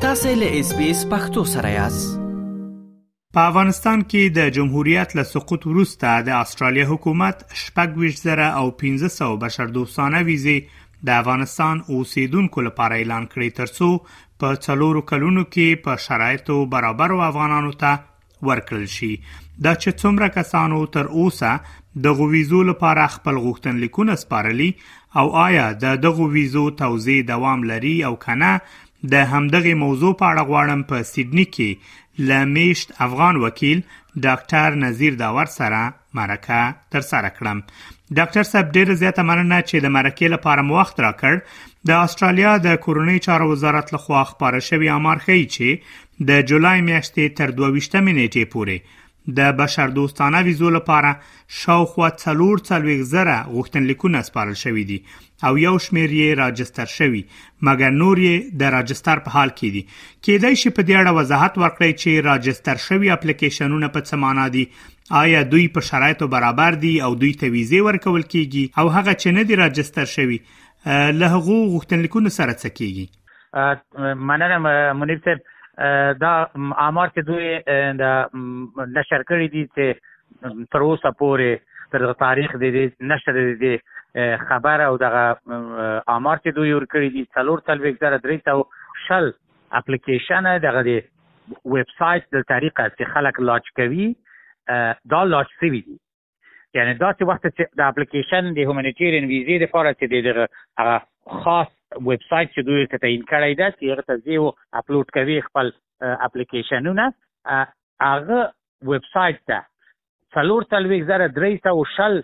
تاسو له اس بي اس پختو سره یاست په افغانستان کې د جمهوریت له سقوط وروسته د استرالیا حکومت شپږ زره او 1500 بشردوستانه ویزه د افغانستان اوسیدونکو لپاره اعلان کړې ترڅو په څلورو کلونو کې په شرایطو برابر افغانانو ته ورکړل شي دا چې څومره کسانو تر اوسه د غویزو لپاره خپل غوښتنلیکونه سپارلي او آیا د دغو ویزو توزیع دوام لري او کنه د همدغه موضوع په اړه غواړم په سیدنی کې لمیشت افغان وکیل ډاکټر نذیر داور سره مرکه تر سره کړم ډاکټر صاحب ډیر زیاته مننه چې د مرکې لپاره مو وخت راکړ د استرالیا د کورونی چارو وزارت لخوا خبره شوی امر ښیي چې د جولای میاشتې تر 22 نیټې پورې د بشر دوستانه ویزو لپاره شاوخوا 440 زره غوښتنلیکونه سپارل شوې دي او یو شمیر یې راجستر شوی مګر نور یې د راجستر په حال کې دي کېدای شي په دې اړه وضاحت ورکړئ چې راجستر شوی اپلیکیشنونه په څه معنی دي آیا دوی په شرایطو برابر دي او دوی ته ویزې ورکول کیږي او هغه چې نه دي راجستر شوي له هغو غوښتنلیکونو سره څه کیږي مننه منیب صاحب دا آمار چې دوی د نشر کړی دي چې تر اوسه پورې تر تاریخ د نشر دي خبر او دغه آمار چې دوی ور کړی دي څلور تلويک زره درې سو شل اپلیکیشن دغه ویب سایت د طریقه است چې خلک لاچ کوي دا لاچ سوي دي یعنی دا چې وخت چې د اپلیکیشن د هومانیټیرین ویزې لپاره چې د هغه خاص ویب سایت چې دوی ته تعین کړی دی چې هغه ته زیو اپلوډ کوي خپل اپلیکیشنونه هغه ویب سایت ته څلور څلوېښت زره درې سوه شل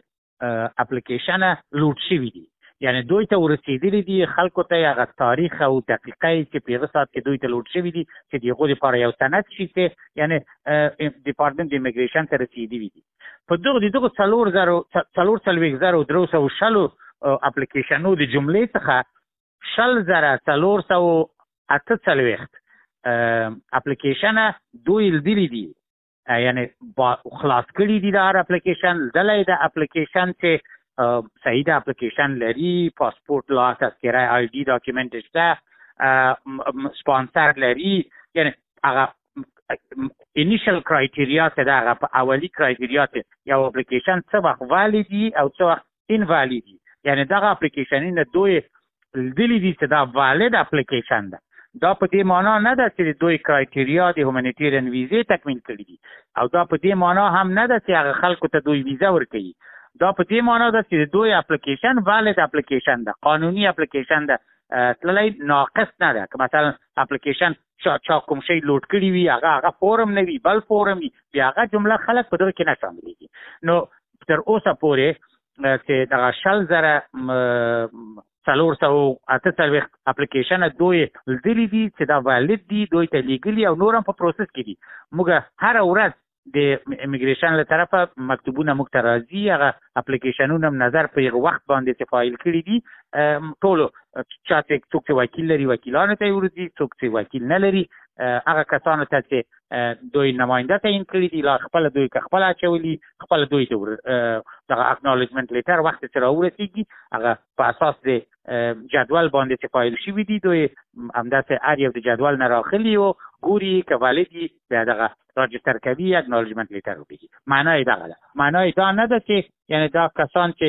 اپلیکیشن لوډ شوی دی یعنی دوی ته ورسېدلي دي خلکو ته هغه تاریخ او دقیقه یې چې په هغه ساعت کې دوی ته لوډ شوي دي چې د هغو لپاره یو سند شي چې یعنی ډپارټمنټ د امیګریشن ته رسېدلي دي په دغو د دغو څلور زرو څلور څلوېښت زرو درو سوو شلو اپلیکیشنو د جملې څخه شل زره څلور سوو اته څلوېښت اپلیکیشنه دوی لیدلي دي یعنی خلاص کړی دی دا اپلیکیشن دلای دا اپلیکیشن چې صحیح دا اپلیکیشن لري پاسپورت لا تذکره آی ډی ډاکیومنت شته سپانسر لري یعنی هغه انیشل کرایټیریا ته دا هغه اولی کرایټیریا ته یو اپلیکیشن څه وخت والی دی او څه وخت انوالید دي یعنی دغه اپلیکیشن نه دوی لیدلی دي چې دا والید اپلیکیشن ده دا په دې معنی نه ده چې دوی کرایټیریا د هومانیټیرین ویزې تکمیل کړي دي او دا په دې معنی هم نه ده چې هغه خلکو ته دوی ویزه ورکوي دا په دې معنی ده چې دوی اپلیکیشن والید اپلیکیشن ده قانوني اپلیکیشن ده تللی ناقص نه ده که مثلا اپلیکیشن چا چا کوم شی لوډ کړی وي هغه هغه فورم نه وي بل فورم وي بیا هغه جمله خلک په دغه کې نه شاملېږي نو تر اوسه پورې چې دغه شل زره څلور سوه اته څلوېښت اپلیکیشنه دوی لیدلي دي چې دا والد دي دوی ته لیږلي او نور هم په پروسس کې دي موږ هره ورځ د امیګریشن له طرفه مکتوبونه موږ ته راځي هغه اپلیکیشنونه هم نظر په یو وخت باندې چې فایل کړي دي ټول چا چې څوک چې وکیل لري وکیلانو ته ورځي څوک چې وکیل نه لري هغه کسانو ته چې دوی نماینده تعیین کړي دي لا خپل دوی که خپل اچولي خپل دوی ته دغه اکنالجمنټ لیټر وخت چې راورسیږي هغه په اساس د جدول باندې چې فایل شوی دي دوی همداسې هر یو د جدول نه راخلي او ګوري که والدي بیا دغه راجستر کوي اکنالجمنت لیټر وبېږي معنا یې دغه ده معنا یې دا نه ده چې یعنی دا کسان چې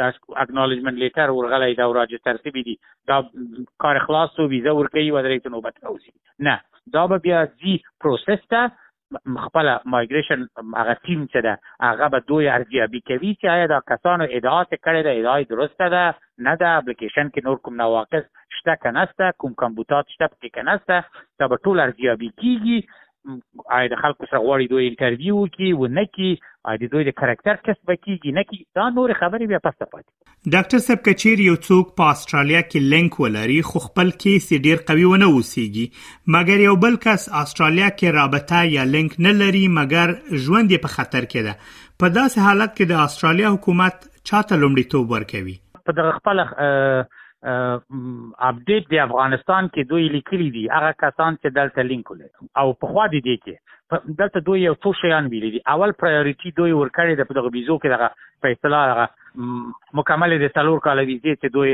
دا اکنالجمنت لیټر ورغلی دا راجستر سوي دي دا کار خلاص سو ویزه ورکوي ودرې ته نوبت راوځي نه دا به بیا ځي پروسس ته خپل مایګریشن هغه ټیم چې ده هغه به دوی ارزیابي کوي چې آیا دا کسانو ادعا څه کړې ده ادعا درسته ده نه ده اپلیکیشن کې نور کوم نواقص شته که نسته کوم کمبوتات شته پکې که نسته دا به ټول ارزیابي کیږي آیا د خلکو سره غواړي دوی انټرویو وکړي و نه کړي آیا د دوی د کرکټر ټیسټ به کیږي نه کړي دا نورې خبرې بیا پسته پاتې ډاکټر صاحب که چیرې یو څوک په استرالیا کې لینک ولري خو خپل کیس یې ډیر قوي ونه اوسیږي مګر یو بل کس استرالیا کې رابطه یا لینک نه لري مګر ژوند یې په خطر کې ده په داسې حالت کې د استرالیا حکومت چاته لومړیتوب ورکوي په دغه خپل اپډیټ دی افغانستان کې دوی لیکلي دي هغه کسان چې دلته لینک ولري او په خوا دي دي کې دلته دوی یو څو شیان ویلي دي اول پرایورټي دوی ورکړي د دغه ویزو کې دغه په اصطلاح هغه مکمل د څلور کال ویزې چې دوی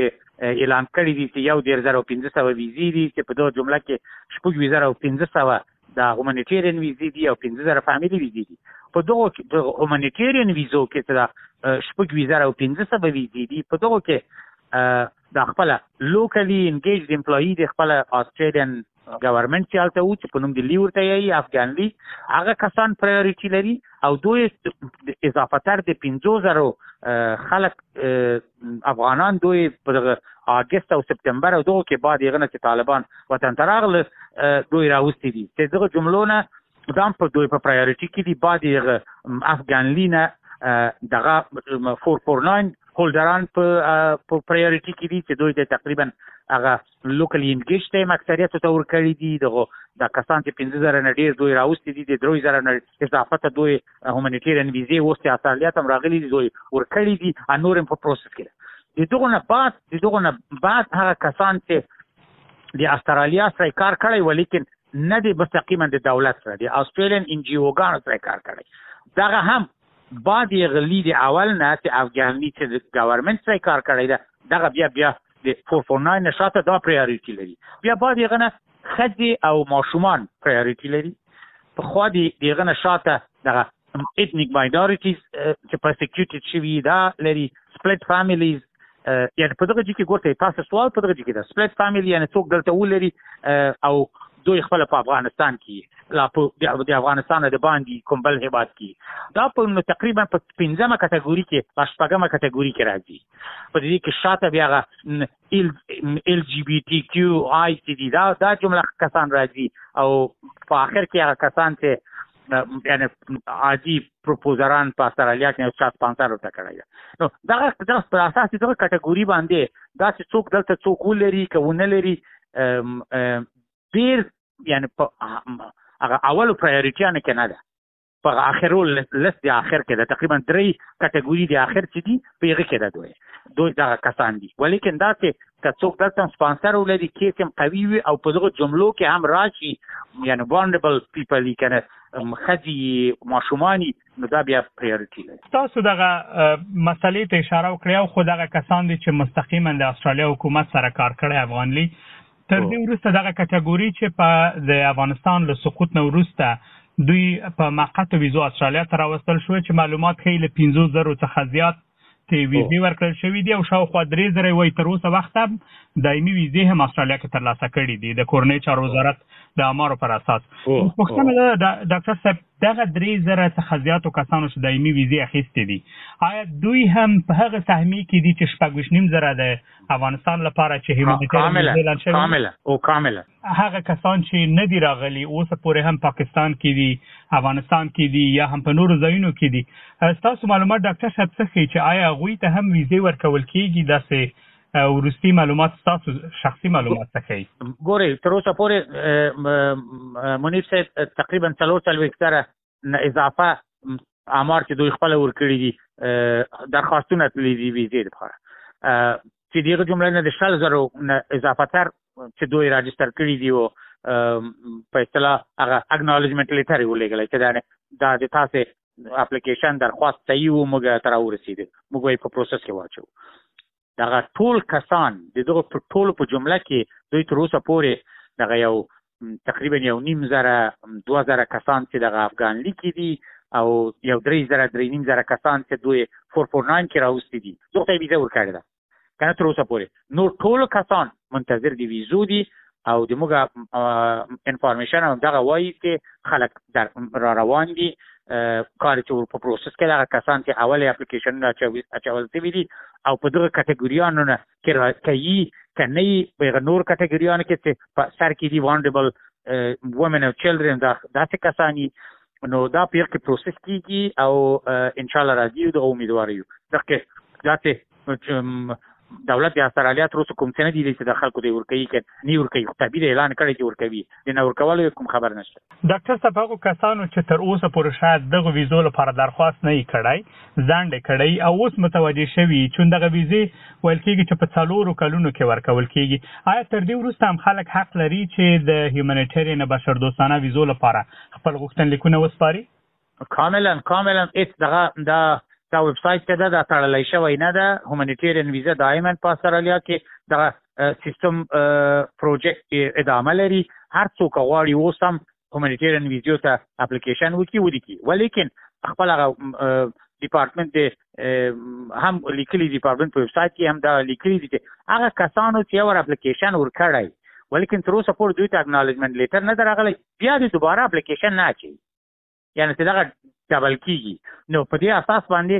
اعلان کړی دي چې یو ډیر زره او 1500 ویزې دي چې په دوه جمله کې شپږ ویزه او 1500 دا هومانیټیرین ویزې دي او 15000 فامیلي ویزې دي په دغه کې د هومانیټیرین ویزو کې چې دا شپږ ویزه او 1500 به ویزې دي په دغه کې دا خپل لوکلی انګیجډ امپلوي د خپل استرالین ګورنمنت چې حالت وو چې په نوم دی لیور ته یې افغان لی هغه کسان پرایورټی لري او دوی اضافه تر د 15000 خلک افغانان دوی په دغه اگست او سپتمبر او دغه کې بعد یغنه چې طالبان وطن ته راغله دوی راوستي دي چې دغه جملو نه دام په دوی په پرایورټي کې دي بعد یغه افغان لینه دغه 449 هولډران په په پرایورټي کې دي چې دوی ته تقریبا هغه لوکل انګلیش ته اکثریت ته ور کړی دي دغه د کسان چې 15000 نه ډیر دوی راوستي دي د 3000 نه اضافه ته دوی هومانیټیرین ویزه اوس چې اصليت هم راغلي دي دوی ور کړی دي انور هم په پروسس کې دي دغه نه بعد دغه نه بعد هغه کسان چې د استرالیا سره کار کړی ولیکن نه دی مستقیما د دولت سره دی استرالین ان جی اوګان سره کار کړی دغه هم بعد یې غلی دی اول نه چې افغاني چې د ګورنمنت سره کار کړی دا دغه بیا بیا د 449 نه شاته دا پرایورټي لري بیا بعد یې غنه خځې او ماشومان پرایورټي لري په خو دی دغه نه شاته دغه ethnic minorities چې پرسیکیوټډ شوی دا لري split families یعنی په دغه کې ګورته تاسو سوال په دغه کې دا سپلیټ فاميلي یعنی څوک دلته ولري او دوی خپل په افغانستان کې لا په د افغانستان د باندې کوم بل هیواد کې دا په نو تقریبا په پنځمه کټګوري کې په شپږمه کټګوري کې راځي په دې کې شاته بیا غا ال جی بی ټی کیو آی سی دی دا دا جمله کسان راځي او په اخر کې هغه کسان چې یعنی عادي پروپوزران په استرالیا کې یو چا سپانسر ورته کړی نو دا دا په اساس دغه کټګوري باندې دا چې څوک دلته څوک ولري که ونه لري ډیر یعنی په هغه اول پرایورټیانه کې نه ده په اخرو لست دی اخر کې ده تقریبا درې کټګوري دی اخر چې دي په هغه کې ده دوی دوی دا کسان دي ولیکن دا چې که څوک دلته سپانسر ولري کیس هم قوي وي او په دغه جملو کې هم راشي یعنی وانډبل پیپل کنه خزي ماشومانی نو دا بیا پریورټی لري تاسو دغه مسلې ته اشاره وکړی او خو دغه کسان دي چې مستقیما د استرالیا حکومت سره کار کړی افغان لی تر دې وروسته دغه کټګوري چې په د افغانستان له سقوط نه وروسته دوی په مقطع ویزو استرالیا ته راوستل شو چې معلومات خې له 15000 څخه زیات ته ویزې ورکړل شوې دي او شاوخوا درې زره وایي تر اوسه وخته دایمي ویزې هم استرالیا کې ترلاسه کړي دي د کورنۍ چارو وزارت د امارو پر اساس پوښتنه ده د ډاکټر صاحب دغه درې زره څخه زیاتو کسانو چې دایمي ویزې اخیستې دي آیا دوی هم په هغه سهمیې کې دي چې شپږ ویشت نیم زره د افغانستان لپاره چې هیومانیټر کامل او کامل هغه کسان چې نه دی راغلي اوس پورې هم پاکستان کې دي افغانستان کې دي یا هم په نورو ځایونو کې دي تاسو معلومات ډاکټر صاحب څه خي چې آیا غوي ته هم ویزه ورکول کیږي داسې ورستي معلومات تاسو شخصي معلومات څه کوي ګوري تر اوسه پورې منیب صاحب تقریبا 300 وکټره نه اضافه امار چې دوی خپل ور کړی دي درخواستونه تللی دي ویزې لپاره چې دغه جمله نه د شل زرو نه اضافه تر چې دوی راجستر کړی دي او په اصطلاح هغه اګنالجمنټ لیټر یې ولېږلی چې دا دا د تاسو اپلیکیشن درخواست صحیح وو موږ تر اورسیدل موږ یې په پروسس کې واچو دغه ټول کسان د دغه ټول په جمله کې دوی تر اوسه پورې دغه یو تقریبا یو نیم زره دوه زره کسان چې دغه افغان لیکي دي او یو درې زره درې نیم زره کسان چې دوی 449 کې راوستي دي دوی ته ویزه ورکړې ده کنه تر اوسه پورې نو ټول کسان منتظر دي ویزو دي او د موږ انفارمیشن هم دغه وایي چې خلک در را روان دي کار چې په پروسس کې دغه کسان چې اول اپلیکیشن اچول شوي دي او په دغه کټګوریانو نه کې راکوي که نه یي په نور کټګوریانو کې چې په سر کې دي وانډیبل وومن او چلډرن داسې کسان دي نو دا پیر کې پروسس کیږي او ان شاء الله راځي او د امیدوار یو دغه داسې نو چې دولت د استرالیا تر اوسه کوم څه نه دی ویلي چې د خلکو دی ورکوي که نه ورکوي خو تحبیر اعلان کړی چې ورکوي د نه ورکولو یې کوم خبر نشته ډاکټر صاحب هغو کسانو چې تر اوسه پورې شاید دغه ویزو لپاره درخواست نه یې کړی ځنډ یې کړی او اوس متوجه شوي چې دغه ویزې ویل کېږي چې په څلورو کلونو کې ورکول کېږي آیا تر دې وروسته هم خلک حق لري چې د هیومانیټرین بشردوستانه ویزو لپاره خپل غوښتنلیکونه وسپاري کاملا کاملا هیڅ دغه دا دا ویب سایټ ته ده دا تړلی شوی نه ده هومانیټیرین ویزه دایما په استرالیا کې دغه سیستم پروجیکټ ادامه لري هر څوک غواړي اوس هم هومانیټیرین ویزه ته اپلیکیشن وکړي ولیکي ولیکن خپل هغه ډپارټمنټ دی هم لیکلي ډپارټمنټ په ویب سایټ کې هم دا لیکلي دي چې هغه کسانو چې اور اپلیکیشن ورکړی ولیکن تر اوسه پورې دوی ته اګنالجمنټ لیټر نه درغلی بیا دوی دوباره اپلیکیشن نه اچوي یعنی چې دغه ډبل کیږي نو په دې اساس باندې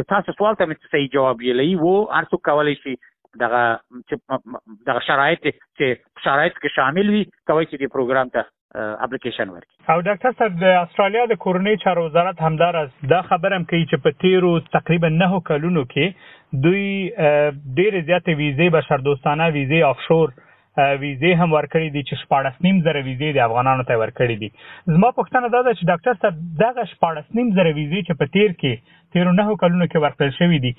د تاسو سوال ته مې صحیح جواب ویلی وو هر څوک کولی شي دغه چې دغه شرایط چې شرایط کې شامل وي کوي چې د پروګرام ته اپلیکیشن ورکړي او ډاکټر صاحب د استرالیا د کورنۍ چارو وزارت همدارس دا خبره هم کوي چې په تیرو تقریبا نه کلونو کې دوی ډېر زیاتې ویزې بشردوستانه ویزې آفشور ویزې هم ورکړې دي چې شپاړس نیم زره ویزې دې افغانانو ته ورکړې دي زما پوښتنه دا ده چې ډاکټر صاحب دغه شپاړس نیم زره ویزې چې په تیر کې تیرو نهو کلونو کې ورکړل شوې دي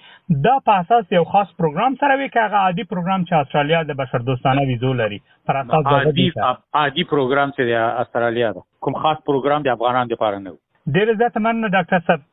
دا په اساس یو خاص پروګرام سره وي که هغه عادي پروګرام چې استرالیا د بشردوستانه ویزو لري پر اساس عادي عادي پروګرام چې د استرالیا ده کوم خاص پروګرام د افغانانو لپاره نه و ډېر زیات مننه ډاکټر صاحب